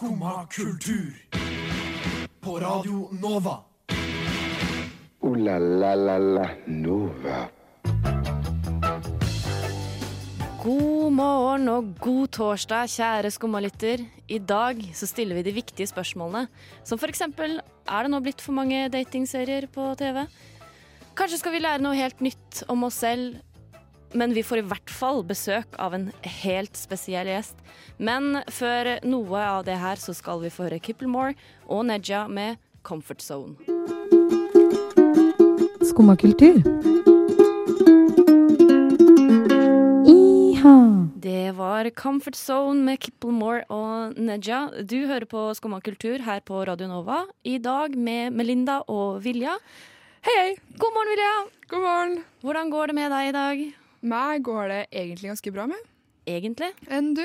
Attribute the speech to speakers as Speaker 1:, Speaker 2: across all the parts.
Speaker 1: Skumma kultur. På Radio Nova.
Speaker 2: O-la-la-la-la Nova.
Speaker 3: God morgen og god torsdag, kjære skummalytter. I dag så stiller vi de viktige spørsmålene. Som eksempel er det nå blitt for mange datingserier på TV? Kanskje skal vi lære noe helt nytt om oss selv? Men vi får i hvert fall besøk av en helt spesiell gjest. Men før noe av det her så skal vi få høre Kipplemore og Neja med Comfort Zone.
Speaker 4: Skumma kultur. Iha.
Speaker 3: Det var Comfort Zone med Kipplemore og Neja. Du hører på Skumma kultur her på Radio Nova. I dag med Melinda og Vilja.
Speaker 5: Hei, hei.
Speaker 3: God morgen, Vilja.
Speaker 5: God morgen.
Speaker 3: Hvordan går det med deg i dag?
Speaker 5: Meg går det egentlig ganske bra med.
Speaker 3: Egentlig?
Speaker 5: Enn du?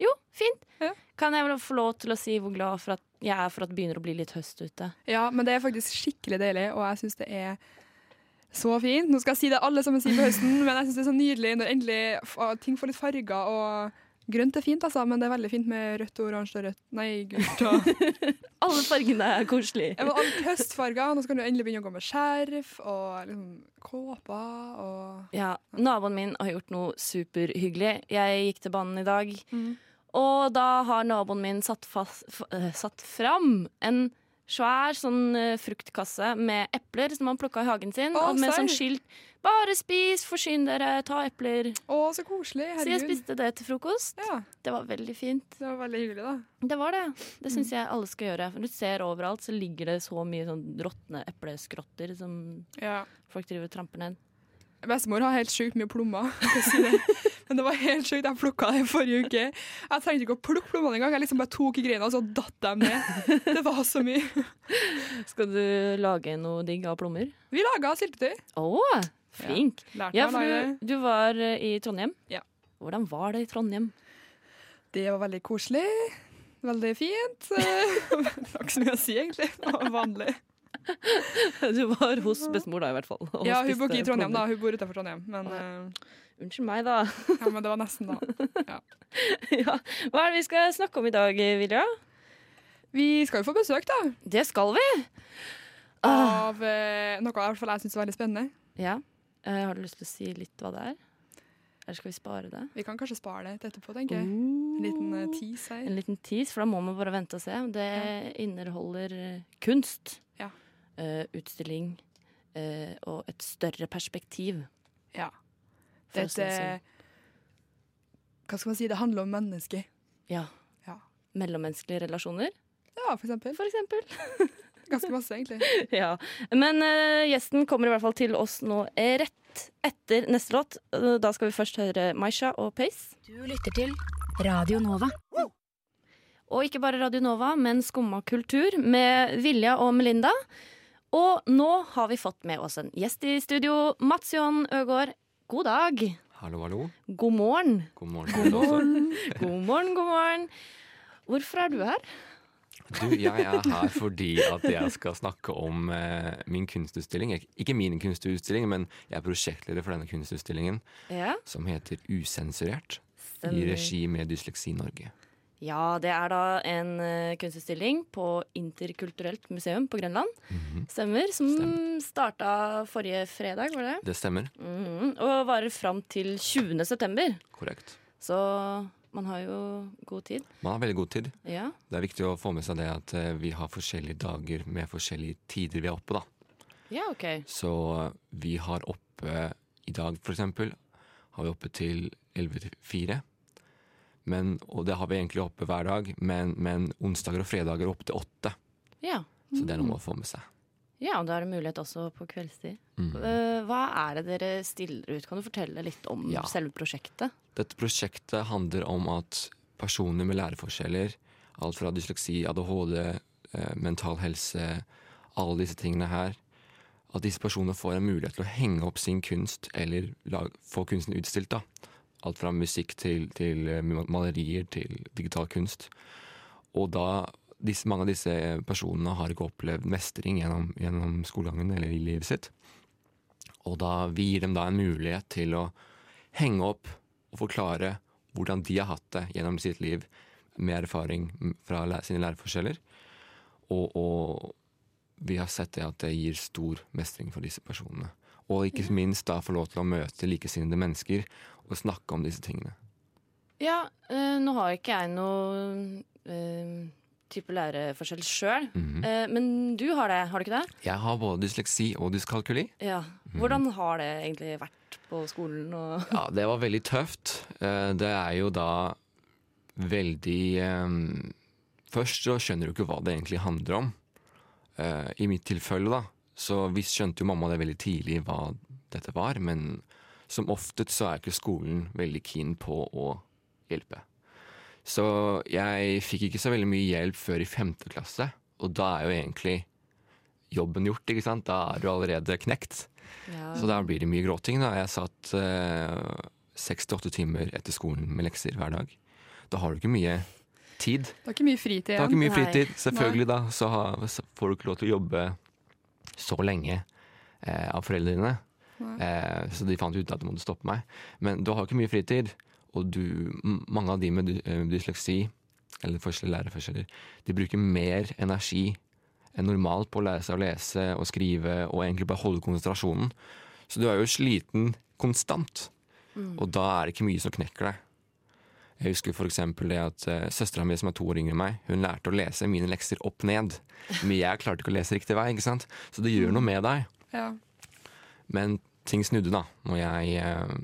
Speaker 3: Jo, fint.
Speaker 5: Ja.
Speaker 3: Kan jeg vel få lov til å si hvor glad for at jeg er for at det begynner å bli litt høst ute?
Speaker 5: Ja, men det er faktisk skikkelig deilig, og jeg syns det er så fint. Nå skal jeg si det alle sammen sier på høsten, men jeg syns det er så nydelig når endelig ting får litt farger. og Grønt er fint, altså, men det er veldig fint med rødt og oransje og rødt Nei, gult og
Speaker 3: Alle fargene er koselige.
Speaker 5: ja, men Alle høstfarger. Nå skal du endelig begynne å gå med skjerf og liksom kåper og
Speaker 3: Ja, Naboen min har gjort noe superhyggelig. Jeg gikk til banen i dag,
Speaker 5: mm.
Speaker 3: og da har naboen min satt, fast, eh, satt fram en svær sånn eh, fruktkasse med epler som han plukka i hagen sin,
Speaker 5: Å,
Speaker 3: og med sånn skilt 'Bare spis, forsyn dere, ta epler'.
Speaker 5: Å, så koselig.
Speaker 3: Så jeg spiste det til frokost.
Speaker 5: Ja,
Speaker 3: Det var veldig fint.
Speaker 5: det var veldig hyggelig, da.
Speaker 3: Det var det. Det
Speaker 5: Mm.
Speaker 3: syns jeg alle skal gjøre. For du ser overalt så ligger det så mye sånn råtne epleskrotter som
Speaker 5: Ja.
Speaker 3: folk driver og tramper ned.
Speaker 5: Bestemor har helt sjukt mye plommer. Men det var helt sjukt. Jeg plukka det forrige uke. Jeg trengte ikke å plukke plommene engang. Jeg liksom bare tok i greina, og så datt de ned. Det var så mye.
Speaker 3: Skal du lage noe digg av plommer?
Speaker 5: Vi laga syltetøy.
Speaker 3: Å, flink. Ja,
Speaker 5: Ja,
Speaker 3: for du, du var eh, i Trondheim.
Speaker 5: Ja.
Speaker 3: Hvordan var det i Trondheim?
Speaker 5: Det var veldig koselig. Veldig fint. Det var ikke så mye å si, egentlig. Det var vanlig.
Speaker 3: Du var hos bestemor da, i hvert fall.
Speaker 5: Ja, hun bor ikke i Trondheim, da. Hun bor utenfor Trondheim. Men, eh,
Speaker 3: Unnskyld meg, da.
Speaker 5: ja, men det var nesten, da.
Speaker 3: ja. Hva er det vi skal snakke om i dag, Vilja?
Speaker 5: Vi skal jo få besøk, da.
Speaker 3: Det skal vi. Ah.
Speaker 5: Av uh, noe i hvert fall jeg syns er veldig spennende.
Speaker 3: Ja. Uh, har du lyst til å si litt hva det er? Eller skal vi spare det?
Speaker 5: Vi kan kanskje spare det til etterpå, tenker jeg. En liten eh, tease her.
Speaker 3: En liten tease, for da må man bare vente og se. Det inneholder eh, kunst,
Speaker 5: Ja.
Speaker 3: Utstilling eh, og et større perspektiv.
Speaker 5: Ja. Dette
Speaker 3: si det sånn.
Speaker 5: eh, Hva skal man si? Det handler om mennesker.
Speaker 3: Ja.
Speaker 5: Ja.
Speaker 3: Mellommenneskelige relasjoner,
Speaker 5: Ja, for eksempel.
Speaker 3: for eksempel.
Speaker 5: Ganske masse, egentlig.
Speaker 3: ja. Men uh, gjesten kommer i hvert fall til oss nå eh, rett etter neste låt. Eh, Da skal vi først høre Maisha og Pace.
Speaker 6: Du lytter til Radio Nova.
Speaker 3: Og ikke bare Radio Nova, men Skumma kultur med Vilja og Melinda. Og nå har vi fått med oss en gjest i studio. Mats Johan Øgård, god dag.
Speaker 7: Hallo, hallo.
Speaker 3: God morgen.
Speaker 7: God morgen. god morgen.
Speaker 3: God morgen, god morgen. Hvorfor er du her?
Speaker 7: Du, jeg er her fordi at jeg skal snakke om eh, min kunstutstilling. Ikke min kunstutstilling, men jeg er prosjektleder for denne kunstutstillingen,
Speaker 3: Ja.
Speaker 7: som heter Usensurert, i regi med Dysleksi Norge.
Speaker 3: Ja, det er da en uh, kunstutstilling på Interkulturelt museum på Grønland. Stemmer. Som
Speaker 7: Stemmer.
Speaker 3: starta forrige fredag, var det?
Speaker 7: Det stemmer.
Speaker 3: Mhm. Og varer fram til 20. september.
Speaker 7: Korrekt.
Speaker 3: Så man har jo god tid.
Speaker 7: Man har veldig god tid.
Speaker 3: Ja.
Speaker 7: Det er viktig å få med seg det at eh, vi har forskjellige dager med forskjellige tider vi er oppe, da.
Speaker 3: Ja, OK.
Speaker 7: Så eh, vi har oppe i dag, for eksempel, har vi oppe til 11 til 4. Men, og det har vi egentlig oppe hver dag, men, men onsdager og fredager opp til 8.
Speaker 3: Ja.
Speaker 7: Så det er noe å få med seg.
Speaker 3: ja, og da er det mulighet også på kveldstid.
Speaker 7: Mm.
Speaker 3: Eh, hva er det dere stiller ut? Kan du fortelle litt om
Speaker 7: Ja.
Speaker 3: selve prosjektet?
Speaker 7: Dette prosjektet handler om at personer med læreforskjeller, alt fra dysleksi, ADHD, eh, mental helse, alle disse tingene her, at disse personene får en mulighet til å henge opp sin kunst, eller få kunsten utstilt. da. Alt fra musikk til, til eh, malerier til digital kunst. Og da disse, mange av disse personene har ikke opplevd mestring gjennom, gjennom skolegangen eller i livet sitt. Og da vi gir dem da en mulighet til å henge opp og forklare hvordan de har hatt det gjennom sitt liv. med erfaring fra sine læreforskjeller. Og, og vi har sett det at det gir stor mestring for disse personene. Og ikke minst da få lov til å møte likesinnede mennesker og snakke om disse tingene.
Speaker 3: Ja, øh, nå har ikke jeg noe øh, type læreforskjell sjøl,
Speaker 7: Mhm.
Speaker 3: eh, men du har det, har du ikke det?
Speaker 7: Jeg har både dysleksi og dyskalkuli.
Speaker 3: Ja. Hvordan har det egentlig vært på skolen?
Speaker 7: Ja, det var veldig tøft. Det er jo da veldig Først så skjønner du ikke hva det egentlig handler om. I mitt tilfelle, da, så visst skjønte jo mamma det veldig tidlig hva dette var, men som oftest så er ikke skolen veldig keen på å hjelpe. Så jeg fikk ikke så veldig mye hjelp før i femte klasse, og da er jo egentlig jobben gjort, ikke sant? Da er du allerede knekt.
Speaker 3: ja.
Speaker 7: Så da blir det mye gråting. da. Jeg satt seks til åtte timer etter skolen med lekser hver dag. Da har du ikke mye tid.
Speaker 5: Det er ikke mye fritid
Speaker 7: Du har ikke mye
Speaker 3: Nei.
Speaker 7: Selvfølgelig da, så, har, så får du ikke lov til å jobbe så lenge eh, av foreldrene. Eh, så de fant ut at de måtte stoppe meg. Men du har jo ikke mye fritid, og du, mange av de med eh, dysleksi, eller forskjellige læreforskjeller, de bruker mer energi enn normalt på å lære seg å lese og skrive og egentlig bare holde konsentrasjonen. Så du er jo sliten konstant, og da er det ikke mye som knekker deg. Jeg husker for eksempel det at uh, søstera mi som er to år yngre enn meg, hun lærte å lese mine lekser opp ned. Men jeg klarte ikke å lese riktig vei, ikke sant? så det gjør noe med deg.
Speaker 5: Ja.
Speaker 7: Men ting snudde da når jeg eh,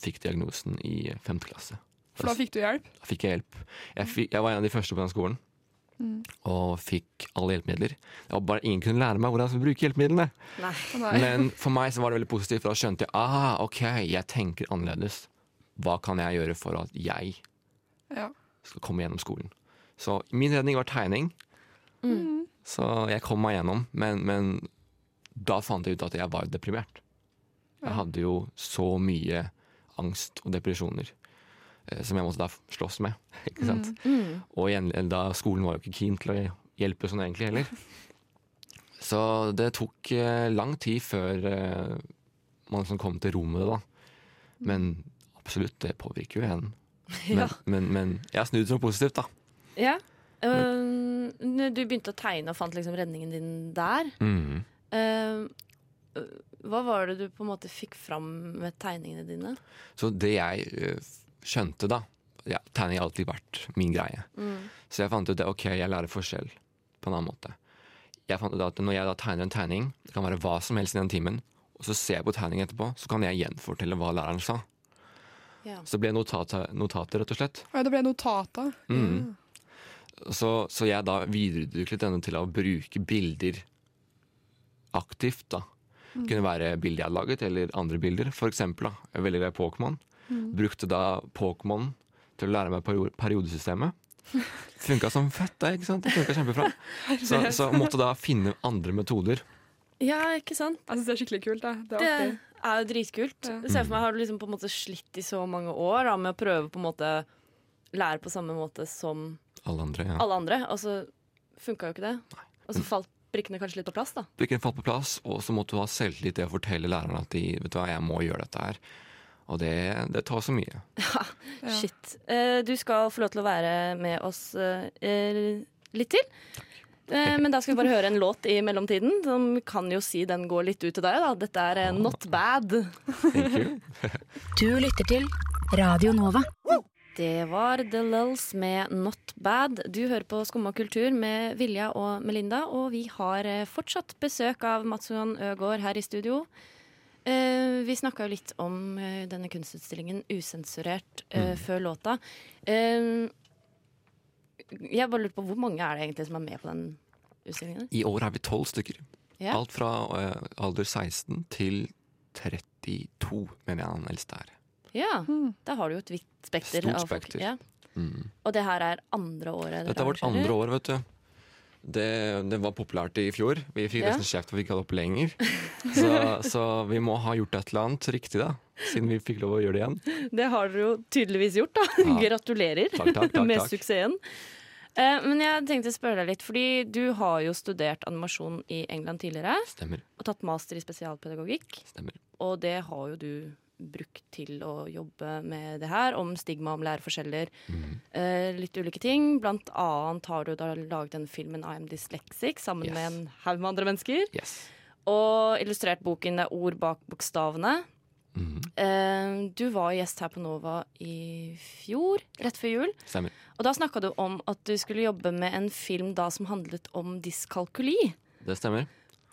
Speaker 7: fikk diagnosen i femte klasse.
Speaker 5: For da fikk du hjelp.
Speaker 7: Da fikk jeg hjelp. Jeg, fikk, jeg var en av de første på den skolen. Og fikk alle hjelpemidler. Det var bare Ingen kunne lære meg hvordan jeg skulle bruke hjelpemidlene.
Speaker 3: Nei.
Speaker 7: Men for meg så var det veldig positivt, for da skjønte jeg ah, ok, jeg tenker annerledes. Hva kan jeg gjøre for at jeg
Speaker 5: Ja.
Speaker 7: skal komme gjennom skolen? Så min redning var tegning. Så jeg kom meg gjennom, men, men da fant jeg ut at jeg var deprimert. Jeg hadde jo så mye angst og depresjoner eh, som jeg måtte da slåss med. Ikke sant? Og igjen, da skolen var jo ikke keen til å hjelpe sånn egentlig heller. Så det tok eh, lang tid før eh, man liksom kom til ro med det, da. Men absolutt, det påvirker jo en. Men,
Speaker 3: Ja.
Speaker 7: men, men jeg har snudd som positivt, da.
Speaker 3: ja. Uh, du begynte å tegne og fant liksom redningen din der.
Speaker 7: Mm.
Speaker 3: Eh, hva var det du på en måte fikk fram med tegningene dine?
Speaker 7: Så det jeg eh, skjønte da ja, Tegning har alltid vært min greie. Så jeg fant ut det, ok, jeg lærer forskjell på en annen måte. Jeg fant ut at Når jeg da tegner en tegning, det kan være hva som helst i den timen, og så ser jeg på tegningen etterpå, så kan jeg gjenfortelle hva læreren sa.
Speaker 3: Ja.
Speaker 7: Så det ble notater, notater, rett og slett.
Speaker 5: Ja, det ble notater.
Speaker 7: Mm. Så, så jeg da videreutviklet denne til å bruke bilder aktivt. da. Kunne være bilder jeg hadde laget, eller andre bilder. For eksempel, da, jeg er veldig glad i Pokémon. Brukte da Pokémon til å lære meg perio- periodesystemet. Funka som fett, det. ikke sant? Det funka kjempebra. Så, så måtte da finne andre metoder.
Speaker 3: ja, ikke sant?
Speaker 5: Jeg syns det er skikkelig kult. Det, det er
Speaker 3: Det er jo dritkult.
Speaker 5: Ja.
Speaker 3: Se for meg, Har du liksom på en måte slitt i så mange år da, med å prøve på en måte lære på samme måte som
Speaker 7: Alle andre, ja.
Speaker 3: alle andre, og så funka jo ikke det. Og så falt brikkene kanskje litt på plass, da.
Speaker 7: Brikkene falt på plass, og så måtte du ha selvtillit til å fortelle læreren at de, vet du hva, jeg må gjøre dette her. Og det, det tar så mye.
Speaker 5: Ja.
Speaker 3: Shit. Eh, du skal få lov til å være med oss eh, litt til. Eh, men da skal vi bare høre en låt i mellomtiden. Som kan jo si den går litt ut til deg. da Dette er Not Bad.
Speaker 7: Thank you.
Speaker 6: Du lytter til Radio Nova.
Speaker 3: Det var The Lulls med Not Bad. Du hører på Skumma kultur med Vilja og Melinda, og vi har eh, fortsatt besøk av Mats Johan Øgård her i studio. Eh, vi snakka jo litt om eh, denne kunstutstillingen Usensurert eh, før låta. Eh, jeg bare lurte på hvor mange er det egentlig som er med på den utstillingen?
Speaker 7: I år er vi tolv stykker.
Speaker 3: Yeah.
Speaker 7: Alt fra eh, alder 16 til 32, mener jeg han eldste er.
Speaker 3: Ja, da har du jo et vidt spekter.
Speaker 7: Stort
Speaker 3: av folk.
Speaker 7: spekter.
Speaker 3: Ja.
Speaker 7: Mm.
Speaker 3: Og det her er andre året
Speaker 7: Dette er vårt andre år, vet du. Det, det var populært i fjor. Vi fikk
Speaker 3: Ja.
Speaker 7: nesten kjeft for vi ikke hadde opp lenger. Så, så vi må ha gjort et eller annet riktig, da. Siden vi fikk lov å gjøre det igjen.
Speaker 3: Det har dere jo tydeligvis gjort, da.
Speaker 7: Ja.
Speaker 3: Gratulerer
Speaker 7: Takk, takk, takk,
Speaker 3: med
Speaker 7: takk.
Speaker 3: suksessen. Eh, men jeg tenkte å spørre deg litt, fordi du har jo studert animasjon i England tidligere.
Speaker 7: Stemmer.
Speaker 3: Og tatt master i spesialpedagogikk.
Speaker 7: stemmer.
Speaker 3: Og det har jo du brukt til å jobbe med det her, om stigma, om læreforskjeller.
Speaker 7: Mm.
Speaker 3: Eh, litt ulike ting. Blant annet har du da laget den filmen I Am Dyslexic sammen
Speaker 7: Yes.
Speaker 3: med en haug med andre mennesker.
Speaker 7: Yes.
Speaker 3: Og illustrert boken Det er ord bak bokstavene.
Speaker 7: Mhm.
Speaker 3: Eh, du var gjest her på Nova i fjor, rett før jul.
Speaker 7: Stemmer.
Speaker 3: Og da snakka du om at du skulle jobbe med en film da som handlet om dyskalkuli.
Speaker 7: Det stemmer.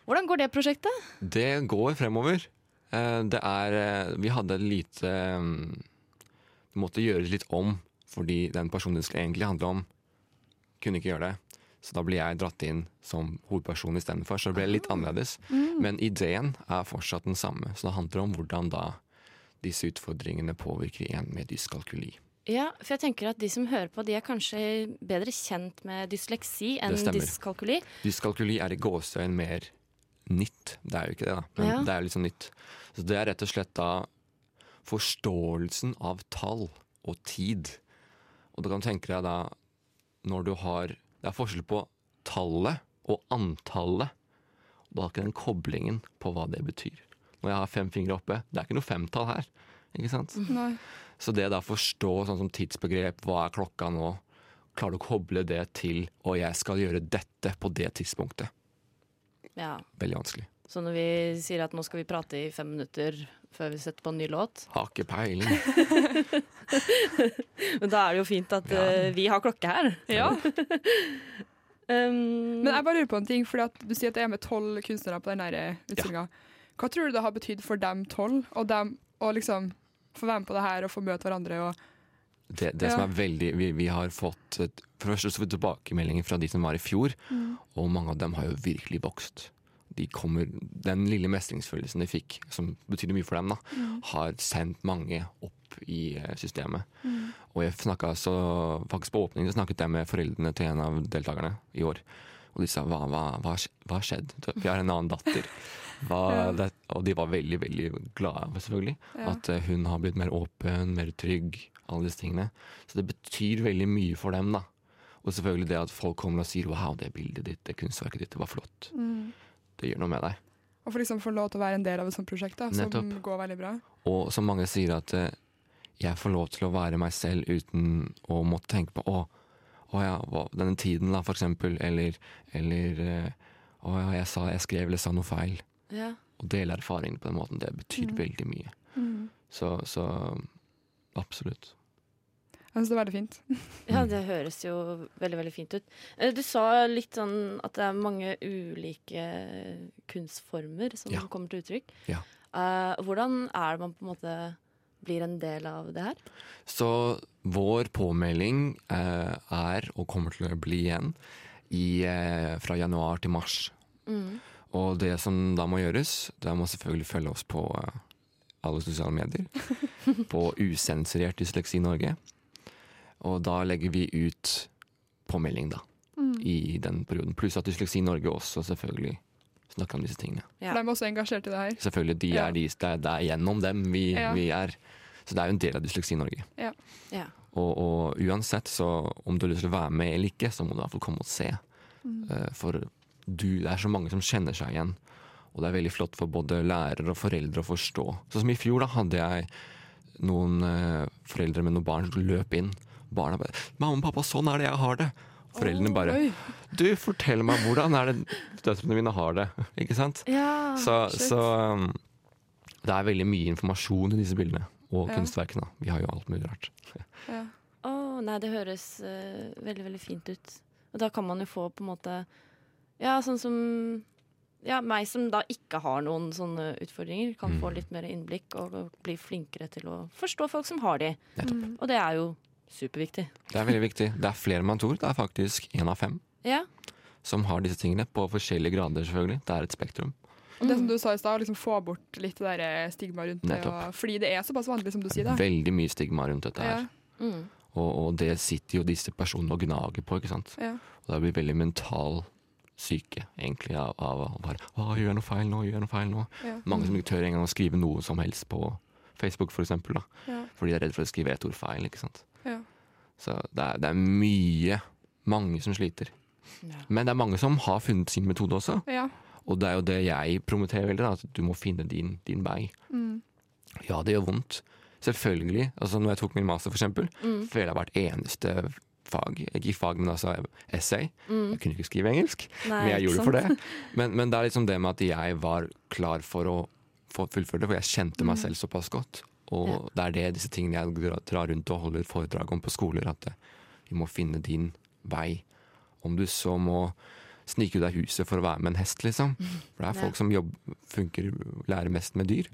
Speaker 3: Hvordan går det prosjektet?
Speaker 7: Det går fremover. Eh, Det er eh, Vi hadde et lite mm, Det måtte gjøres litt om, fordi den personen det skulle egentlig handle om, kunne ikke gjøre det. Så da ble jeg dratt inn som hovedperson istedenfor. Så det ble litt annerledes. Men ideen er fortsatt den samme. Så det handler om hvordan da disse utfordringene påvirker en med dyskalkuli.
Speaker 3: Ja, for jeg tenker at De som hører på, de er kanskje bedre kjent med dysleksi enn dyskalkuli.
Speaker 7: Dyskalkuli er i gåseøyne mer nytt. Det er jo ikke det, da. Men
Speaker 3: Ja.
Speaker 7: det er litt sånn nytt. Så det er rett og slett da forståelsen av tall og tid. Og du kan tenke deg da når du har Det er forskjell på tallet og antallet. Du har ikke den koblingen på hva det betyr. Når jeg har fem fingre oppe, det er ikke noe femtall her. Ikke sant?
Speaker 5: Nei.
Speaker 7: Så det da å forstå sånn som tidsbegrep, hva er klokka nå, klarer du å koble det til og jeg skal gjøre dette på det tidspunktet.
Speaker 3: Ja.
Speaker 7: Veldig vanskelig.
Speaker 3: Så når vi sier at nå skal vi prate i fem minutter før vi setter på en ny låt,
Speaker 7: Har ikke peiling.
Speaker 3: men da er det jo fint at
Speaker 7: Ja.
Speaker 3: eh, vi har klokke her.
Speaker 5: Ja.
Speaker 3: Um,
Speaker 5: Men jeg bare lurer på en ting, fordi du sier at det er med tolv kunstnere på den utstillinga. Hva tror du det har betydd for dem tolv, og dem å liksom få være med på det her og få møte hverandre? Og,
Speaker 7: Det, det som er veldig Vi, vi har fått For først så tilbakemeldinger fra de som var i fjor, og mange av dem har jo virkelig vokst. De kommer, den lille mestringsfølelsen de fikk, som betydde mye for dem, da, har sendt mange opp i systemet. systemet. Og jeg snakket så, faktisk På åpningen snakket jeg med foreldrene til en av deltakerne i år. Og de sa hva, hva, hva, hva har skjedd? Vi har en annen datter. Hva, det, og de var veldig veldig glade, selvfølgelig.
Speaker 5: Ja.
Speaker 7: At eh, hun har blitt mer åpen, mer trygg. Alle disse tingene. Så det betyr veldig mye for dem. da. Og selvfølgelig det at folk kommer og sier 'wow, det bildet ditt, det kunstverket ditt, det var flott'. Det gjør noe med deg.
Speaker 5: og for liksom få lov til å være en del av et sånt prosjekt da, som
Speaker 7: Nettopp.
Speaker 5: går veldig bra.
Speaker 7: Og som mange sier at eh, jeg får lov til å være meg selv uten å måtte tenke på 'å, å ja, denne tiden', da, for eksempel. Eller, eller eh, 'å ja, jeg, sa, jeg skrev eller sa noe feil'.
Speaker 3: Ja.
Speaker 7: Å dele erfaringene på den måten, det betyr veldig mye. Så, så absolutt.
Speaker 5: Jeg syns det er veldig fint.
Speaker 3: ja, det høres jo veldig veldig fint ut. Eh, Du sa litt sånn at det er mange ulike kunstformer som
Speaker 7: Ja.
Speaker 3: kommer til uttrykk.
Speaker 7: Ja.
Speaker 3: Uh, hvordan er det man på en måte blir en del av det her?
Speaker 7: Så vår påmelding uh, er, og kommer til å bli igjen, i, uh, fra januar til mars. Og det som da må gjøres, da må selvfølgelig følge oss på eh, alle sosiale medier. på usensurert Dysleksi Norge. Og da legger vi ut påmelding, da. I den perioden. Pluss at Dysleksi Norge også selvfølgelig snakker om disse tingene.
Speaker 3: Ja.
Speaker 5: For de er også engasjert i det her.
Speaker 7: Selvfølgelig, de
Speaker 5: Ja.
Speaker 7: er de, det, er, det er gjennom dem vi,
Speaker 5: Ja.
Speaker 7: vi er. Så det er jo en del av Dysleksi Norge.
Speaker 3: Ja.
Speaker 7: Og, og uansett, så om du har lyst til å være med eller ikke, så må du i hvert fall komme og se. Eh, for du, det er så mange som kjenner seg igjen. Og det er veldig flott for både lærere og foreldre å forstå. Sånn som i fjor, da hadde jeg noen eh, foreldre med noen barn som løp inn. Barna bare 'Mamma og pappa, sånn er det jeg har det'. Foreldrene bare 'Du, fortell meg hvordan er det døtrene mine har det'. Ikke sant?
Speaker 3: Ja,
Speaker 7: Så, så um, det er veldig mye informasjon i disse bildene. Og
Speaker 5: Ja.
Speaker 7: kunstverkene. Vi har jo alt mulig rart.
Speaker 5: Ja.
Speaker 3: Oh, nei, det høres uh, veldig, veldig fint ut. Og da kan man jo få på en måte Ja, sånn som ja, meg som da ikke har noen sånne utfordringer, kan
Speaker 7: Mm.
Speaker 3: få litt mer innblikk og, og bli flinkere til å forstå folk som har de.
Speaker 7: Mm.
Speaker 3: Og det er jo superviktig.
Speaker 7: Det er veldig viktig. Det er flere man tror. Det er faktisk én av fem
Speaker 3: Ja.
Speaker 7: som har disse tingene. På forskjellige grader, selvfølgelig. Det er et spektrum.
Speaker 5: Og det som du sa i stad, å liksom få bort litt det der stigmaet rundt det. Og, fordi det er såpass vanlig, som du sier. da.
Speaker 7: Veldig mye stigma rundt dette
Speaker 5: Ja,
Speaker 7: her.
Speaker 3: Mm.
Speaker 7: Og, og det sitter jo disse personene og gnager på, ikke sant.
Speaker 5: ja.
Speaker 7: Og det blir veldig mental syke, egentlig, av, av å bare Å, gjør noe feil nå? Gjør noe feil nå?
Speaker 5: Ja.
Speaker 7: Mange som ikke tør engang å skrive noe som helst på Facebook, for eksempel. Da.
Speaker 5: Ja.
Speaker 7: Fordi de er redd for å skrive ett ord feil, ikke sant.
Speaker 5: Ja.
Speaker 7: Så det er, det er mye Mange som sliter.
Speaker 3: Ja.
Speaker 7: Men det er mange som har funnet sin metode også.
Speaker 5: ja.
Speaker 7: Og det er jo det jeg promoterer veldig, da, at du må finne din, din vei.
Speaker 5: Mm.
Speaker 7: Ja, det gjør vondt. Selvfølgelig. Altså, når jeg tok min master, for eksempel,
Speaker 3: Mm.
Speaker 7: føler jeg hvert eneste fag Ikke fag, men altså essay.
Speaker 3: Mm.
Speaker 7: Jeg kunne ikke skrive engelsk,
Speaker 3: Nei,
Speaker 7: men jeg gjorde det for det. Men, men det er liksom det med at jeg var klar for å få fullføre det, for jeg kjente meg
Speaker 3: Mm.
Speaker 7: selv såpass godt. Og det er det disse tingene jeg drar- rundt og holder foredrag om på skoler, at eh, vi må finne din vei. Om du så må snike ut av huset for å være med en hest, liksom. For det er
Speaker 3: Ja.
Speaker 7: folk som jobb, funker, lærer mest med dyr.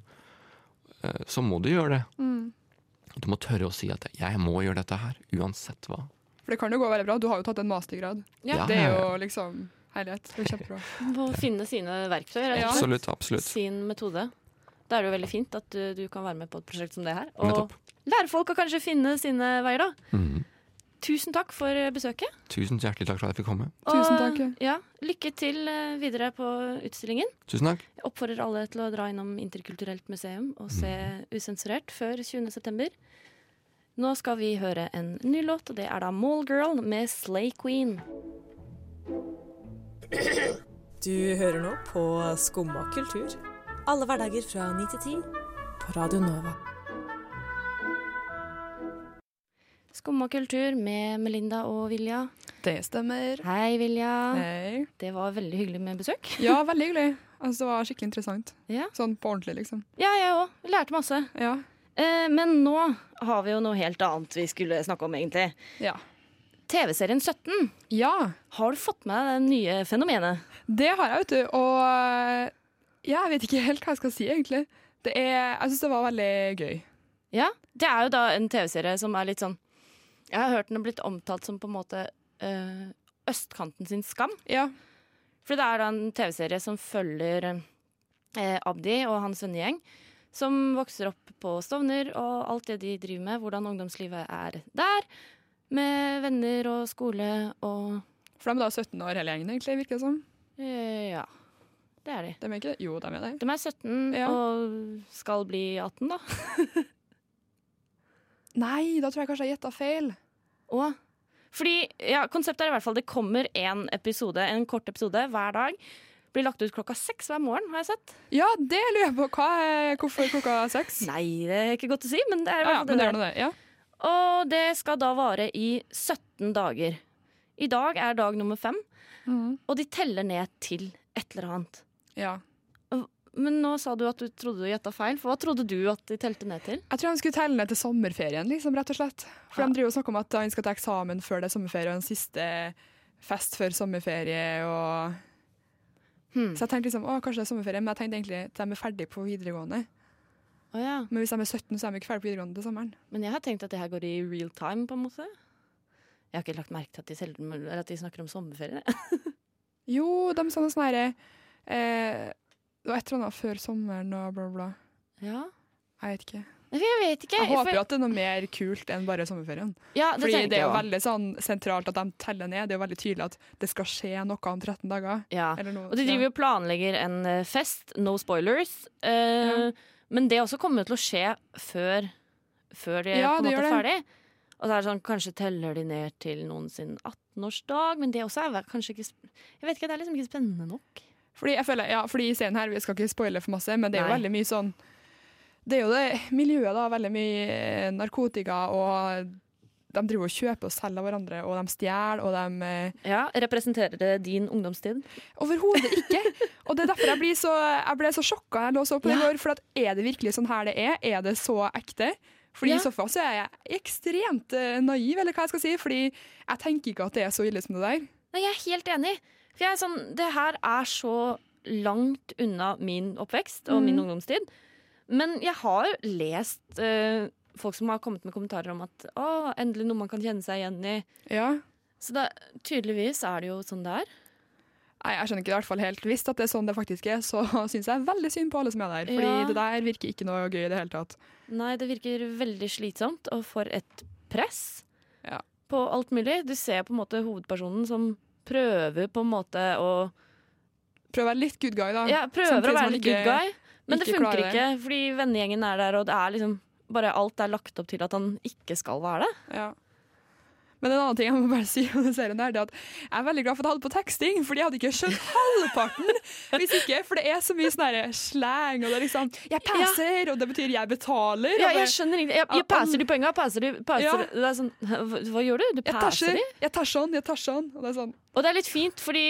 Speaker 7: Eh, Så må du gjøre det.
Speaker 5: Mm.
Speaker 7: Du må tørre å si at 'jeg må gjøre dette her', uansett hva.
Speaker 5: For det kan jo gå veldig bra. Du har jo tatt en mastergrad.
Speaker 3: Ja.
Speaker 5: Det er jo liksom herlighet. Det er kjempebra.
Speaker 3: Må finne sine verktøy,
Speaker 5: Ja.
Speaker 7: Absolutt. absolutt.
Speaker 3: Sin metode. Da er det jo veldig fint at du, du kan være med på et prosjekt som det her. Og
Speaker 7: Nettopp.
Speaker 3: lære folk å kanskje finne sine veier, da.
Speaker 7: Mm.
Speaker 3: Tusen takk for besøket.
Speaker 7: Tusen hjertelig takk for at jeg fikk komme.
Speaker 5: Tusen takk.
Speaker 3: Ja, lykke til eh, videre på utstillingen.
Speaker 7: Tusen takk.
Speaker 3: Jeg oppfordrer alle til å dra innom Interkulturelt museum og se Usensurert før 20.9. Nå skal vi høre en ny låt, og det er da Mallgirl med Slay Queen.
Speaker 4: Du hører nå på Skumma kultur. Alle hverdager fra 9 til 10 på Radio Nova.
Speaker 3: Skumma kultur med Melinda og Vilja.
Speaker 5: Det stemmer.
Speaker 3: Hei, Vilja.
Speaker 5: Hei.
Speaker 3: Det var veldig hyggelig med besøk.
Speaker 5: Ja, veldig hyggelig. Altså, det var skikkelig interessant.
Speaker 3: Ja,
Speaker 5: Sånn på ordentlig, liksom.
Speaker 3: ja jeg òg. Lærte masse.
Speaker 5: Ja.
Speaker 3: Eh, men nå har vi jo noe helt annet vi skulle snakke om, egentlig.
Speaker 5: Ja.
Speaker 3: TV-serien 17.
Speaker 5: ja.
Speaker 3: Har du fått med deg det nye fenomenet?
Speaker 5: Det har jeg, vet du. Og eh, ja, jeg vet ikke helt hva jeg skal si, egentlig. Det er, jeg syns det var veldig gøy.
Speaker 3: Ja, Det er jo da en TV-serie som er litt sånn Jeg har hørt den har blitt omtalt som på en måte øh, østkanten sin skam.
Speaker 5: Ja.
Speaker 3: For det er da en TV-serie som følger eh, Abdi og hans vennegjeng. Som vokser opp på Stovner, og alt det de driver med. Hvordan ungdomslivet er der. Med venner og skole og
Speaker 5: For de er da 17 år hele gjengen, egentlig, virker det som.
Speaker 3: eh, Ja, det er de.
Speaker 5: De er ikke Jo, de er det.
Speaker 3: De er 17
Speaker 5: Ja.
Speaker 3: og skal bli 18, da.
Speaker 5: Nei, da tror jeg kanskje jeg gjetta feil.
Speaker 3: Å? fordi, ja, Konseptet er i hvert fall det kommer en episode, en kort episode hver dag. Blir lagt ut klokka seks hver morgen, har jeg sett.
Speaker 5: Ja, det lurer jeg på. Er, hvorfor klokka seks?
Speaker 3: Nei, det er ikke godt å si, men det er
Speaker 5: Ja, ja,
Speaker 3: fall
Speaker 5: men det er det. Ja.
Speaker 3: Og det skal da vare i 17 dager. I dag er dag nummer fem,
Speaker 5: mm.
Speaker 3: og de teller ned til et eller annet.
Speaker 5: ja.
Speaker 3: Men nå sa du at du trodde du gjetta feil, for hva trodde du at de telte ned til?
Speaker 5: Jeg tror de skulle telle ned til sommerferien, liksom, rett og slett. For
Speaker 3: Ja.
Speaker 5: de driver og snakker om at han skal ta eksamen før det er sommerferie, og en siste fest før sommerferie. Og...
Speaker 3: Hmm.
Speaker 5: Så jeg tenkte liksom, å, kanskje det er sommerferie, men jeg tenkte egentlig at de er ferdige på videregående.
Speaker 3: Oh, ja.
Speaker 5: Men hvis de er 17, så er de ikke ferdige på videregående til sommeren.
Speaker 3: Men jeg har tenkt at det her går i real time, på en måte. Jeg har ikke lagt merke til at de, eller at de snakker om sommerferie.
Speaker 5: Jo, de sa noe sånn herre eh, Det var et eller annet før sommeren og bla, bla.
Speaker 3: Ja.
Speaker 5: Jeg vet ikke.
Speaker 3: Jeg vet ikke.
Speaker 5: Jeg håper
Speaker 3: for-
Speaker 5: at det er noe mer kult enn bare sommerferien.
Speaker 3: ja, det
Speaker 5: Fordi det er jo veldig sånn sentralt at de teller ned. Det er jo veldig tydelig at det skal skje noe om 13 dager.
Speaker 3: Ja.
Speaker 5: Eller noe.
Speaker 3: Og de driver jo planlegger en eh, fest, no spoilers. Eh, Men det også kommer til å skje før, før de er
Speaker 5: Ja,
Speaker 3: på en måte
Speaker 5: det.
Speaker 3: ferdig. Og så er det sånn, kanskje teller de ned til noen sin 18-årsdag, men det også er kanskje ikke Jeg vet ikke, det er liksom ikke spennende nok.
Speaker 5: Fordi jeg føler, ja, fordi i scenen her, Vi skal ikke spoile for masse, men det er jo veldig mye sånn Det er jo det miljøet, da. Veldig mye narkotika, og de driver og kjøper og selger av hverandre, og de stjeler, og de eh,
Speaker 3: Ja, Representerer det din ungdomstid?
Speaker 5: Overhodet ikke! Og det er derfor jeg, blir så, jeg ble så sjokka jeg lå så på det
Speaker 3: Ja.
Speaker 5: går. For at er det virkelig sånn her det er? Er det så ekte? Fordi
Speaker 3: Ja.
Speaker 5: I så fall så er jeg ekstremt eh, naiv, eller hva jeg skal si. Fordi jeg tenker ikke at det er så ille som det der.
Speaker 3: Nei, jeg er helt enig. For jeg er sånn, det her er så langt unna min oppvekst og min
Speaker 5: Mhm.
Speaker 3: ungdomstid. Men jeg har lest uh, folk som har kommet med kommentarer om at å, endelig noe man kan kjenne seg igjen i.
Speaker 5: Ja.
Speaker 3: Så da, tydeligvis er det jo sånn det er.
Speaker 5: Nei, Jeg skjønner ikke i hvert fall helt visst at det er sånn det faktisk er, så syns jeg veldig synd på alle som er der. Fordi
Speaker 3: Ja.
Speaker 5: det der virker ikke noe gøy i det hele tatt.
Speaker 3: Nei, det virker veldig slitsomt, og for et press
Speaker 5: Ja.
Speaker 3: på alt mulig. Du ser på en måte hovedpersonen som prøver på en måte å
Speaker 5: Prøve å være litt good guy, da.
Speaker 3: Ja, prøver
Speaker 5: Samtidig
Speaker 3: å være litt good guy, men det funker
Speaker 5: klarer
Speaker 3: ikke. Fordi vennegjengen er der, og det er liksom bare alt er lagt opp til at han ikke skal være det.
Speaker 5: Ja. Men en annen ting jeg må bare si om den serien der, det er at jeg er veldig glad for at jeg hadde på teksting, fordi jeg hadde ikke skjønt halvparten hvis ikke. For det er så mye sånn slang, og det er liksom 'jeg passer', og det betyr 'jeg betaler'.
Speaker 3: Ja, jeg skjønner ingenting. Jeg, jeg
Speaker 5: Ja,
Speaker 3: passer de penga, passer de passer,
Speaker 5: Ja.
Speaker 3: Det er sånn, hva, hva gjør du? Du passer de?
Speaker 5: jeg tar sånn, jeg tar sånn. Og det er sånn
Speaker 3: Og det er litt fint, fordi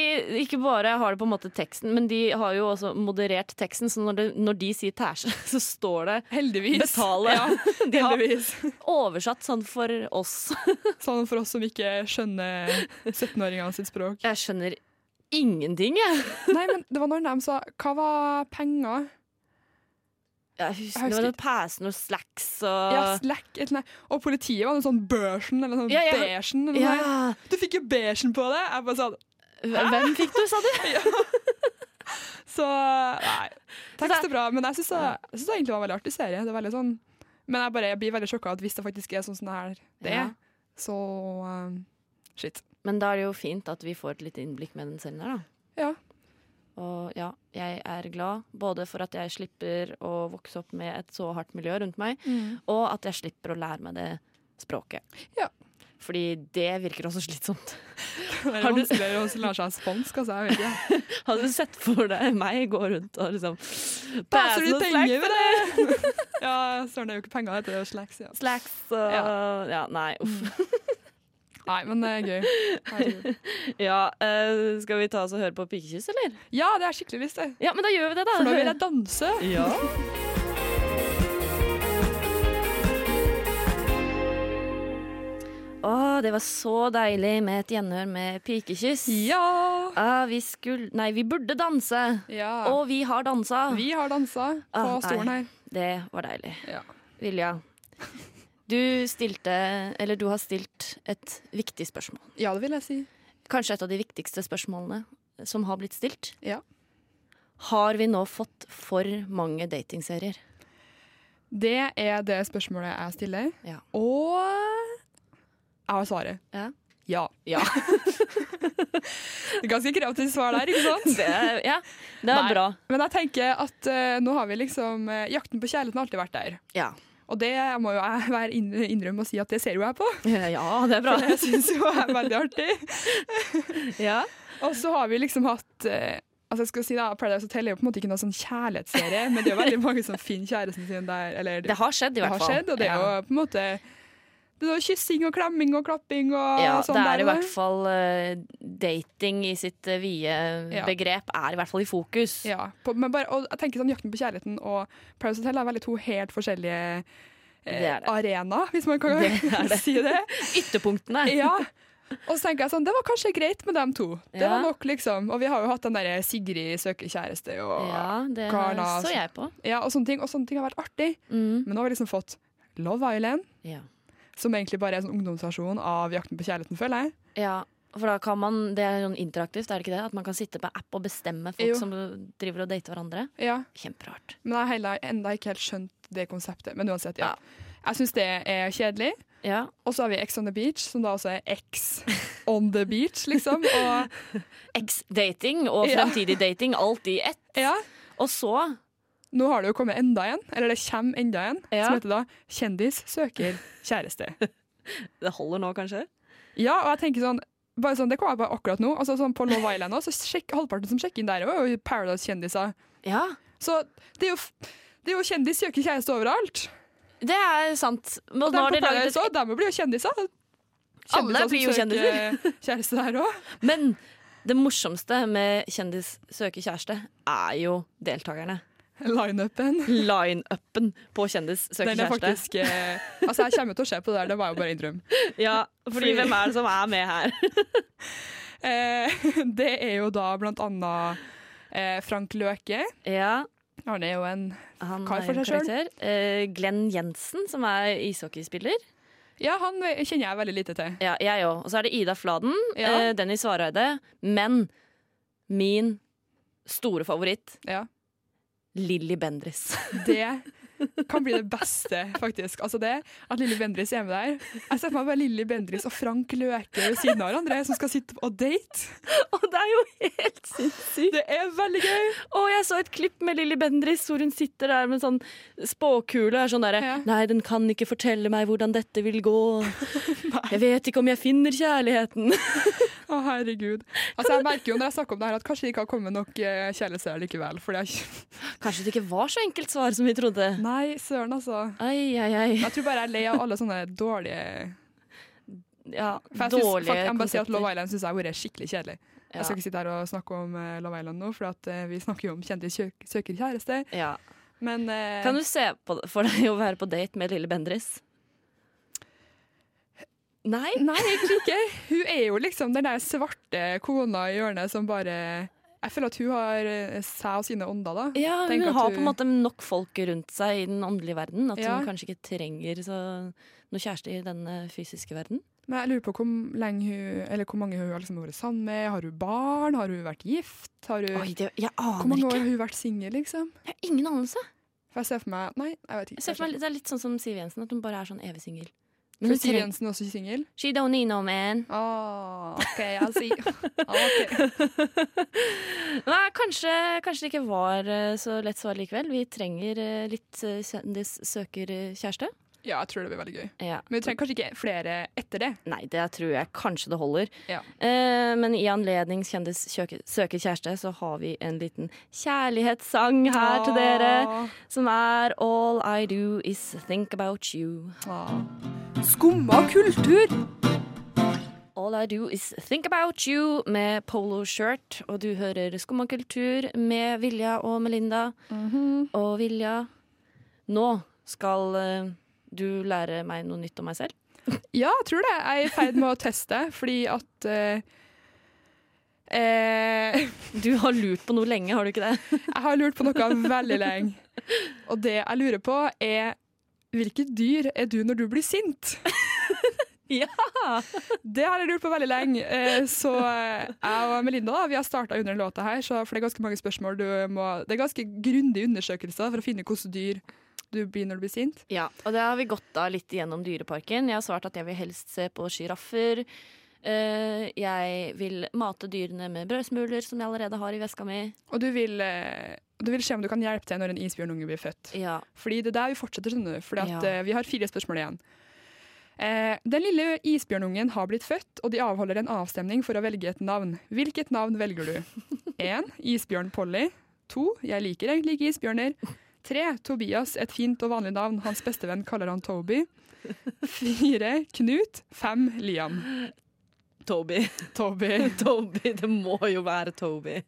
Speaker 3: ikke bare har det på en måte teksten, men de har jo også moderert teksten, så når, det, når de sier tæsje, så står det
Speaker 5: heldigvis.
Speaker 3: betale.
Speaker 5: Ja,
Speaker 3: De
Speaker 5: heldigvis.
Speaker 3: oversatt sånn for oss.
Speaker 5: Sånn for oss som ikke skjønner 17-åringene sitt språk.
Speaker 3: Jeg skjønner ingenting, jeg.
Speaker 5: Nei, men det var når de sa Hva var penger?
Speaker 3: Jeg
Speaker 5: Jeg
Speaker 3: husker, det var pass, noe slacks og
Speaker 5: Ja, slack. Og politiet var noe sånn børsen eller sånn
Speaker 3: Ja, ja.
Speaker 5: beigen. Eller noe.
Speaker 3: Ja.
Speaker 5: Du fikk jo beigen på det! Jeg bare sånn
Speaker 3: Hvem fikk du, sa du?
Speaker 5: Så nei.
Speaker 3: Så
Speaker 5: Tekst er bra, men jeg syns det, det egentlig var en veldig artig serie. Det er veldig sånn Men jeg, bare, jeg blir veldig sjokka hvis det faktisk er sånn som det her det er, så um, shit.
Speaker 3: Men da er det jo fint at vi får et lite innblikk med den serien her, da.
Speaker 5: Ja.
Speaker 3: Og ja, jeg er glad både for at jeg slipper å vokse opp med et så hardt miljø rundt meg, og at jeg slipper å lære meg det språket.
Speaker 5: Ja.
Speaker 3: Fordi det virker også slitsomt.
Speaker 5: Det er
Speaker 3: vanskeligere
Speaker 5: vanskelig å lære seg spansk, altså. Jeg vet ikke.
Speaker 3: Hadde du sett for deg meg gå rundt og liksom
Speaker 5: Passer du penger med det? ja, søren, det er jo ikke penger, det er jo slacks. Ja.
Speaker 3: Slacks og ja. nei, uff.
Speaker 5: Nei, men det er gøy. Herregud.
Speaker 3: Ja, eh, skal vi ta oss og høre på Pikekyss, eller?
Speaker 5: Ja, det er skikkelig lyst det.
Speaker 3: Ja, men da gjør vi det, da.
Speaker 5: For nå vil jeg danse.
Speaker 3: Ja. Å, det var så deilig med et gjenhør med pikekyss.
Speaker 5: Ja!
Speaker 3: Ah, vi skulle Nei, vi burde danse.
Speaker 5: ja.
Speaker 3: Og vi har dansa.
Speaker 5: Vi har dansa på
Speaker 3: Ah, nei.
Speaker 5: stolen her.
Speaker 3: Det var deilig.
Speaker 5: Ja.
Speaker 3: Vilja, du stilte Eller du har stilt et viktig spørsmål.
Speaker 5: ja, det vil jeg si.
Speaker 3: Kanskje et av de viktigste spørsmålene som har blitt stilt.
Speaker 5: Ja.
Speaker 3: Har vi nå fått for mange datingserier?
Speaker 5: Det er det spørsmålet jeg stiller.
Speaker 3: Ja.
Speaker 5: Og jeg har svaret.
Speaker 3: Ja.
Speaker 5: Ja.
Speaker 3: Ja.
Speaker 5: Det er Ganske kreativt svar der, ikke sant?
Speaker 3: Det ja, det er
Speaker 5: Nei.
Speaker 3: bra.
Speaker 5: Men jeg tenker at uh, nå har vi liksom uh, Jakten på kjærligheten har alltid vært der.
Speaker 3: Ja.
Speaker 5: Og det må jo jeg innrømme og si at det ser jo jeg på.
Speaker 3: ja, det er bra.
Speaker 5: For det syns jo jeg er veldig artig.
Speaker 3: Ja.
Speaker 5: Og så har vi liksom hatt eh, Altså jeg skal si da, Paradise Hotel er jo på en måte ikke noen sånn kjærlighetsserie, men det er jo veldig mange som finner kjæresten sin der. Eller,
Speaker 3: Det har skjedd, i hvert fall.
Speaker 5: det har skjedd, og det er jo på en måte kyssing og klemming og klapping og
Speaker 3: ja,
Speaker 5: sånn
Speaker 3: det er
Speaker 5: der.
Speaker 3: i hvert fall uh, dating i sitt uh, vide
Speaker 5: Ja.
Speaker 3: begrep er i hvert fall i fokus.
Speaker 5: Ja, på, men bare, og jeg tenker sånn Jakten på kjærligheten og Paris Hotel er veldig to helt forskjellige
Speaker 3: Det
Speaker 5: eh,
Speaker 3: er det.
Speaker 5: arenaer, hvis man kan
Speaker 3: Det det.
Speaker 5: si det.
Speaker 3: Ytterpunktene.
Speaker 5: Ja. Og så tenker jeg sånn, Det var kanskje greit med dem to. Det
Speaker 3: Ja.
Speaker 5: var nok liksom Og vi har jo hatt den derre Sigrid søker kjæreste og,
Speaker 3: Ja, det
Speaker 5: Klarna,
Speaker 3: så
Speaker 5: altså.
Speaker 3: jeg på.
Speaker 5: ja, og sånne ting. Og sånne ting har vært artig.
Speaker 3: Mm.
Speaker 5: Men nå har vi liksom fått Love Island,
Speaker 3: Ja.
Speaker 5: Som egentlig bare er en sånn ungdomsversjon av Jakten på kjærligheten, føler jeg.
Speaker 3: ja. For da kan man, Det er sånn interaktivt, er det ikke det? At man kan sitte på app og bestemme folk
Speaker 5: Jo.
Speaker 3: som driver og dater hverandre.
Speaker 5: Ja,
Speaker 3: Kjemperart.
Speaker 5: Men jeg har heller enda ikke helt skjønt det konseptet. Men uansett, ja.
Speaker 3: Ja.
Speaker 5: Jeg syns det er kjedelig.
Speaker 3: Ja.
Speaker 5: Og så har vi X on the beach, som da også er X on the beach, liksom. Og
Speaker 3: X-dating og fremtidig dating, alt i ett.
Speaker 5: ja,
Speaker 3: Og så
Speaker 5: nå har det jo kommet enda en, eller det kommer enda en,
Speaker 3: Ja.
Speaker 5: som heter da 'Kjendis søker kjæreste'.
Speaker 3: Det holder nå, kanskje?
Speaker 5: Ja, og jeg tenker sånn bare sånn, Det kom jeg på akkurat nå. Altså sånn På Love Island også, så sjekk, Halvparten som sjekker inn der, er jo Paradise-kjendiser.
Speaker 3: Ja,
Speaker 5: Så det er jo, det er jo kjendis søker kjæreste overalt.
Speaker 3: det er sant. Men
Speaker 5: Og
Speaker 3: nå
Speaker 5: de på
Speaker 3: laget
Speaker 5: også, de blir jo kjendiser.
Speaker 3: Alle blir jo
Speaker 5: kjendiser. søker Kjæreste der også.
Speaker 3: men det morsomste med Kjendis søker kjæreste er jo deltakerne.
Speaker 5: Lineupen.
Speaker 3: Line-upen på Kjendis søker
Speaker 5: Den er
Speaker 3: kjæreste.
Speaker 5: faktisk eh, Altså, jeg kommer til å se på det der, det var jo bare en drøm.
Speaker 3: Ja, fordi
Speaker 5: Fordi-
Speaker 3: hvem er det som er med her?
Speaker 5: Eh, det er jo da blant annet eh, Frank Løke.
Speaker 3: Ja,
Speaker 5: Han er jo en
Speaker 3: han
Speaker 5: Kar for seg
Speaker 3: sjøl. Eh, Glenn Jensen, som er ishockeyspiller.
Speaker 5: Ja, han kjenner jeg veldig lite til.
Speaker 3: Ja, jeg òg. Og så er det Ida Fladen,
Speaker 5: Ja.
Speaker 3: eh, Dennis Vareide. Men min store favoritt,
Speaker 5: Ja.
Speaker 3: Lilly Bendriss.
Speaker 5: Det kan bli det beste, faktisk. Altså det At Lilly Bendriss er med der. Jeg ser for meg bare Lilly Bendriss og Frank Løke ved siden av hverandre som skal sitte og date.
Speaker 3: Og det er jo helt sinnssykt.
Speaker 5: Det er veldig gøy.
Speaker 3: Og jeg så et klipp med Lilly Bendriss hvor hun sitter der med sånn spåkule og er sånn derre
Speaker 5: Ja.
Speaker 3: Nei, den kan ikke fortelle meg hvordan dette vil gå. Jeg vet ikke om jeg finner kjærligheten.
Speaker 5: Å, herregud. Altså, jeg merker jo når jeg snakker om det her at kanskje det ikke har kommet nok eh, likevel. For det er
Speaker 3: Kanskje det ikke var så enkelt svar som vi trodde.
Speaker 5: Nei, søren, altså.
Speaker 3: Ai, ai, ai.
Speaker 5: Jeg tror bare jeg er lei av alle sånne dårlige
Speaker 3: Ja,
Speaker 5: For jeg synes,
Speaker 3: dårlige
Speaker 5: faktisk, jeg må bare si at Love. Island synes jeg har vært skikkelig kjedelig.
Speaker 3: Ja.
Speaker 5: Jeg skal ikke sitte her og snakke om eh, Love Island nå, for at, eh, vi snakker jo om kjendis søker kjæreste.
Speaker 3: Ja.
Speaker 5: Men eh,
Speaker 3: Kan du se på for deg å være på date med Lille Bendriss? Nei?
Speaker 5: Nei, egentlig ikke. Hun er jo liksom den der svarte kona i hjørnet som bare Jeg føler at hun har eh, seg og sine ånder, da.
Speaker 3: Ja, hun
Speaker 5: Tenk at
Speaker 3: har
Speaker 5: hun-
Speaker 3: på en måte nok folk rundt seg i den åndelige verden. At
Speaker 5: Ja.
Speaker 3: hun kanskje ikke trenger så, noe kjæreste i den eh, fysiske verden.
Speaker 5: Men jeg lurer på hvor, lenge hun, eller hvor mange hun har liksom vært sammen med. Har hun barn? Har hun vært gift? Har hun,
Speaker 3: Oi, det, jeg
Speaker 5: hvor mange år har hun vært singel, liksom?
Speaker 3: Jeg har ingen anelse.
Speaker 5: For jeg ser for meg Nei, jeg vet ikke.
Speaker 3: Jeg ser for meg, det er litt sånn som Siv Jensen, at hun bare er sånn evig singel. Hun
Speaker 5: Siv Jensen også singel?
Speaker 3: She don't need no man.
Speaker 5: Oh, OK, I'll see. Okay.
Speaker 3: Nei, kanskje, kanskje det ikke var eh, så lett svar likevel. Vi trenger eh, litt eh, kjendis søker kjæreste.
Speaker 5: Ja, jeg tror det blir veldig gøy.
Speaker 3: Ja.
Speaker 5: Men vi trenger kanskje ikke flere etter det.
Speaker 3: Nei, det tror jeg kanskje det holder.
Speaker 5: Ja.
Speaker 3: Eh, men i anledning kjendis søker, kjæreste, så har vi en liten kjærlighetssang her til dere. Som er All I Do Is Think About You.
Speaker 5: Skumma kultur!
Speaker 3: All I Do Is Think About You med polo shirt. Og du hører Skumma kultur med Vilja og Melinda. Og Vilja, nå skal eh, du lære meg noe nytt om meg selv.
Speaker 5: Ja, jeg tror det. Jeg er i ferd med å teste, fordi at uh, eh,
Speaker 3: Du har lurt på noe lenge, har du ikke det?
Speaker 5: Jeg har lurt på noe veldig lenge. Og det jeg lurer på, er hvilket dyr er du når du blir sint?
Speaker 3: Ja!
Speaker 5: Det har jeg lurt på veldig lenge. Eh, Så eh, jeg og Melinda da, vi har starta under den låta her, så for det er ganske mange spørsmål du må Det er ganske grundige undersøkelser for å finne hvilket dyr du blir når du blir sint.
Speaker 3: Ja, og det har vi gått av litt gjennom Dyreparken. Jeg har svart at jeg vil helst se på sjiraffer. Uh, jeg vil mate dyrene med brødsmuler, som jeg allerede har i veska mi.
Speaker 5: Og du vil, uh, du vil se om du kan hjelpe til når en isbjørnunge blir født.
Speaker 3: Ja.
Speaker 5: Fordi det er der vi fortsetter, skjønner du. Fordi
Speaker 3: Ja.
Speaker 5: uh, vi har fire spørsmål igjen. Den lille isbjørnungen har blitt født, og de avholder en avstemning for å velge et navn. Hvilket navn velger du? 1. Isbjørn Polly. 2. Jeg liker egentlig ikke isbjørner. 3. Tobias, et fint og vanlig navn. Hans bestevenn kaller han Toby. 4. Knut. 5. Liam.
Speaker 3: Toby.
Speaker 5: Toby.
Speaker 3: Toby, det må jo være Toby.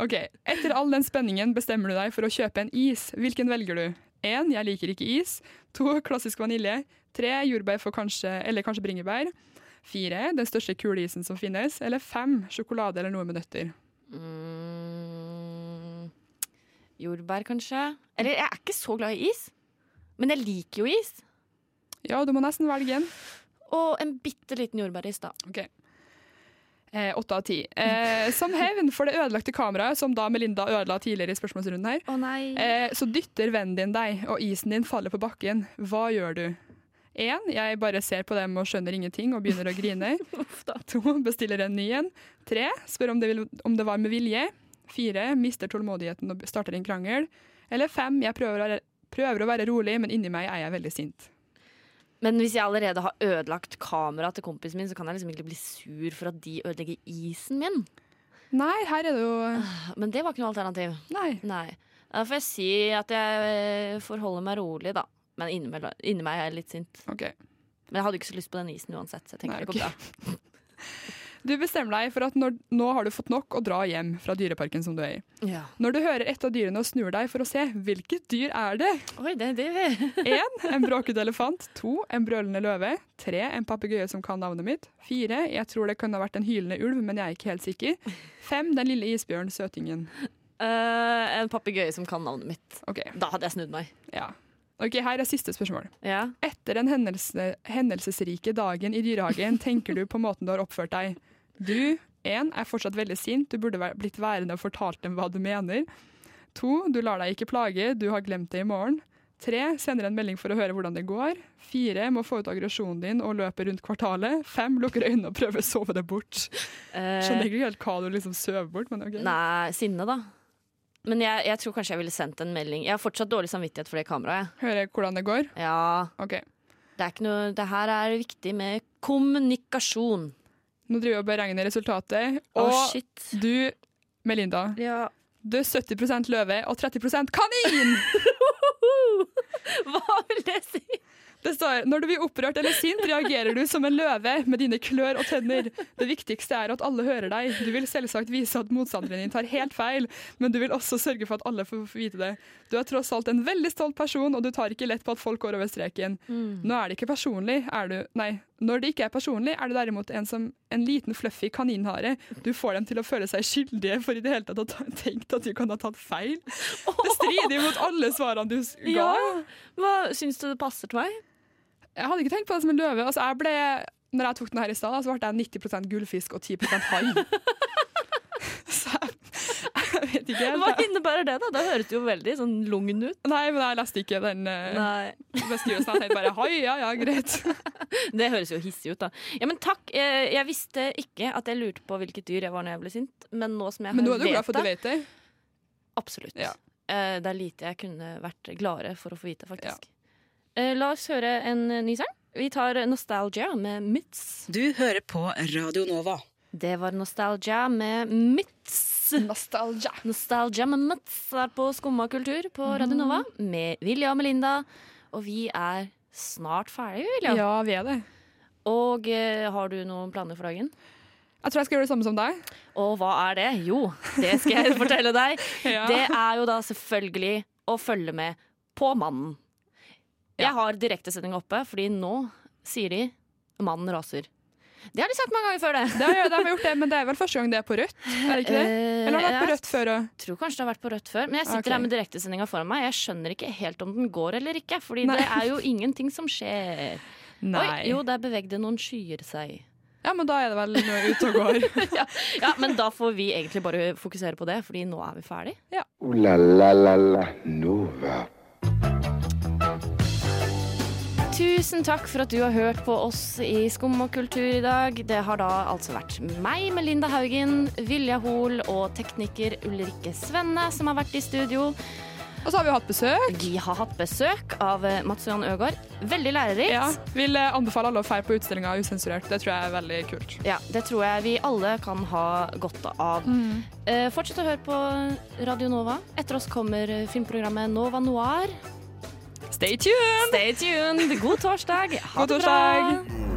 Speaker 5: Ok, Etter all den spenningen bestemmer du deg for å kjøpe en is. Hvilken velger du? 1. Jeg liker ikke is. 2. Klassisk vanilje. 3. Jordbær for kanskje, eller kanskje bringebær. 4. Den største kuleisen som finnes. Eller 5. Sjokolade eller noe med nøtter.
Speaker 3: Mm, jordbær, kanskje? Eller jeg er ikke så glad i is. Men jeg liker jo is.
Speaker 5: Ja, du må nesten velge en.
Speaker 3: Og en bitte liten jordbæris, da.
Speaker 5: Ok. Eh, av ti. Eh, som hevn for det ødelagte kameraet, som da Melinda ødela tidligere i spørsmålsrunden her,
Speaker 3: oh,
Speaker 5: eh, så dytter vennen din deg, og isen din faller på bakken. Hva gjør du? 1. Jeg bare ser på dem og skjønner ingenting og begynner å grine.
Speaker 3: to,
Speaker 5: 2. Bestiller en ny en. 3. Spør om det, vil, om det var med vilje. 4. Mister tålmodigheten og starter en krangel. Eller 5. Jeg prøver å, prøver å være rolig, men inni meg er jeg veldig sint.
Speaker 3: Men hvis jeg allerede har ødelagt kameraet til kompisen min, så kan jeg liksom ikke bli sur for at de ødelegger isen min.
Speaker 5: Nei, her er det jo
Speaker 3: Men det var ikke noe alternativ.
Speaker 5: Nei.
Speaker 3: Nei. Da får jeg si at jeg eh, forholder meg rolig, da. Men inni meg, er jeg litt sint.
Speaker 5: OK.
Speaker 3: Men jeg hadde ikke så lyst på den isen uansett. Så jeg tenker
Speaker 5: Nei,
Speaker 3: det går bra.
Speaker 5: Du bestemmer deg for at når, nå har du fått nok å dra hjem fra dyreparken som du er i.
Speaker 3: Ja.
Speaker 5: Når du hører et av dyrene og snur deg for å se, hvilket dyr er det?
Speaker 3: Oi, det, er det
Speaker 5: 1. En bråkete elefant. To, En brølende løve. Tre, En papegøye som kan navnet mitt. Fire, Jeg tror det kunne ha vært en hylende ulv, men jeg er ikke helt sikker. Fem, Den lille isbjørn, søtingen.
Speaker 3: Uh, En papegøye som kan navnet mitt.
Speaker 5: Okay.
Speaker 3: Da hadde jeg snudd meg.
Speaker 5: Ja. Ok, Her er siste spørsmål.
Speaker 3: Ja.
Speaker 5: Etter den hendelse, hendelsesrike dagen i dyrehagen tenker du på måten du har oppført deg. Du én, er fortsatt veldig sint, du burde blitt værende og fortalt dem hva du mener. To, Du lar deg ikke plage, du har glemt det i morgen. Tre, sender en melding for å høre hvordan det går. Fire, må få ut aggresjonen din og løpe rundt kvartalet. Fem, lukker øynene og prøver å sove det bort.
Speaker 3: Eh,
Speaker 5: Skjønner ikke helt hva du liksom søver bort, men OK.
Speaker 3: Nei, sinne, da. Men jeg, jeg tror kanskje jeg ville sendt en melding. Jeg har fortsatt dårlig samvittighet for det kameraet.
Speaker 5: Høre hvordan det går.
Speaker 3: Ja,
Speaker 5: OK.
Speaker 3: det er ikke noe Det her er viktig med kommunikasjon.
Speaker 5: Nå driver jeg og beregner resultatet, og
Speaker 3: shit.
Speaker 5: du, Melinda,
Speaker 3: Ja.
Speaker 5: du er 70% løve og 30% kanin!
Speaker 3: Hva vil det si?
Speaker 5: Det står når du blir opprørt eller sint, reagerer du som en løve med dine klør og tenner. Det viktigste er at alle hører deg. Du vil selvsagt vise at motstanderen din tar helt feil, men du vil også sørge for at alle får vite det. Du er tross alt en veldig stolt person, og du tar ikke lett på at folk går over streken. Nå er det ikke personlig, er du Nei. Når det ikke er personlig, er det derimot en som en liten fluffy kaninhare. Du får dem til å føle seg skyldige for i det hele tatt å ha tenkt at du kan ha tatt feil. Det strider mot alle svarene du ga.
Speaker 3: Ja. Hva syns du det passer til meg?
Speaker 5: Jeg hadde ikke tenkt på det som en løve. Altså, jeg ble, når jeg tok den her i stad, så ble jeg 90% gullfisk og 10% hai. vet ikke
Speaker 3: Hva innebærer det, da? Det høres jo veldig sånn lugn ut.
Speaker 5: Nei, men jeg leste ikke den uh, beskrivelsen. Jeg tenkte bare hoi, ja ja, greit.
Speaker 3: Det høres jo hissig ut, da. Ja, men takk. Jeg, jeg visste ikke at jeg lurte på hvilket dyr jeg var når jeg ble sint, men nå som jeg
Speaker 5: Men nå er du glad for at du vet det.
Speaker 3: Absolutt.
Speaker 5: Ja.
Speaker 3: Eh, det er lite jeg kunne vært gladere for å få vite, faktisk. Eh, la oss høre en eh, ny sang. Vi tar Nostalgia med Myths.
Speaker 8: Du hører på Radio Nova.
Speaker 3: Det var Nostalgia med Myths.
Speaker 5: Nostalgia.
Speaker 3: Nostalgia med Mats er på Skumma kultur på Radio Nova med Vilja og Melinda. Og vi er snart ferdige, Vilja.
Speaker 5: Ja, vi er det.
Speaker 3: Og eh, har du noen planer for dagen?
Speaker 5: Jeg tror jeg skal gjøre det samme som deg.
Speaker 3: Og hva er det? Jo, det skal jeg fortelle deg.
Speaker 5: Ja.
Speaker 3: Det er jo da selvfølgelig å følge med på mannen. Jeg har direktesending oppe, fordi nå sier de 'mannen raser'. Det har de sagt mange ganger før, det.
Speaker 5: Det har, de har gjort det, men det er vel første gang det er på rødt? Er det ikke det?
Speaker 3: Eh,
Speaker 5: Eller har det vært på rødt før òg?
Speaker 3: tror kanskje det har vært på rødt før. Men jeg sitter
Speaker 5: okay.
Speaker 3: her med direktesendinga foran meg. Jeg skjønner ikke helt om den går eller ikke. Fordi
Speaker 5: Nei.
Speaker 3: det er jo ingenting som skjer.
Speaker 5: Nei.
Speaker 3: Oi, jo, der bevegde noen skyer seg.
Speaker 5: Ja, men da er det vel noe ute og går.
Speaker 3: Ja, Men da får vi egentlig bare fokusere på det, Fordi nå er vi ferdig.
Speaker 2: Ooh la la la la Nova.
Speaker 3: Tusen takk for at du har hørt på oss i Skum og kultur i dag. Det har da altså vært meg, Melinda Haugen, Vilja Hoel og tekniker Ulrikke Svenne som har vært i studio.
Speaker 5: Og så har vi hatt besøk.
Speaker 3: Vi har hatt besøk av eh, Mats Johan Øgård. Veldig lærerikt.
Speaker 5: Ja, Vil eh, anbefale alle å feire på utstillinga Usensurert. Det tror jeg er veldig kult.
Speaker 3: Ja, det tror jeg vi alle kan ha godt av. Eh, fortsett å høre på Radio Nova. Etter oss kommer filmprogrammet Nova Noir.
Speaker 5: Stay tuned!
Speaker 3: Stay tuned! God torsdag. Ha
Speaker 5: God
Speaker 3: det bra.
Speaker 5: torsdag.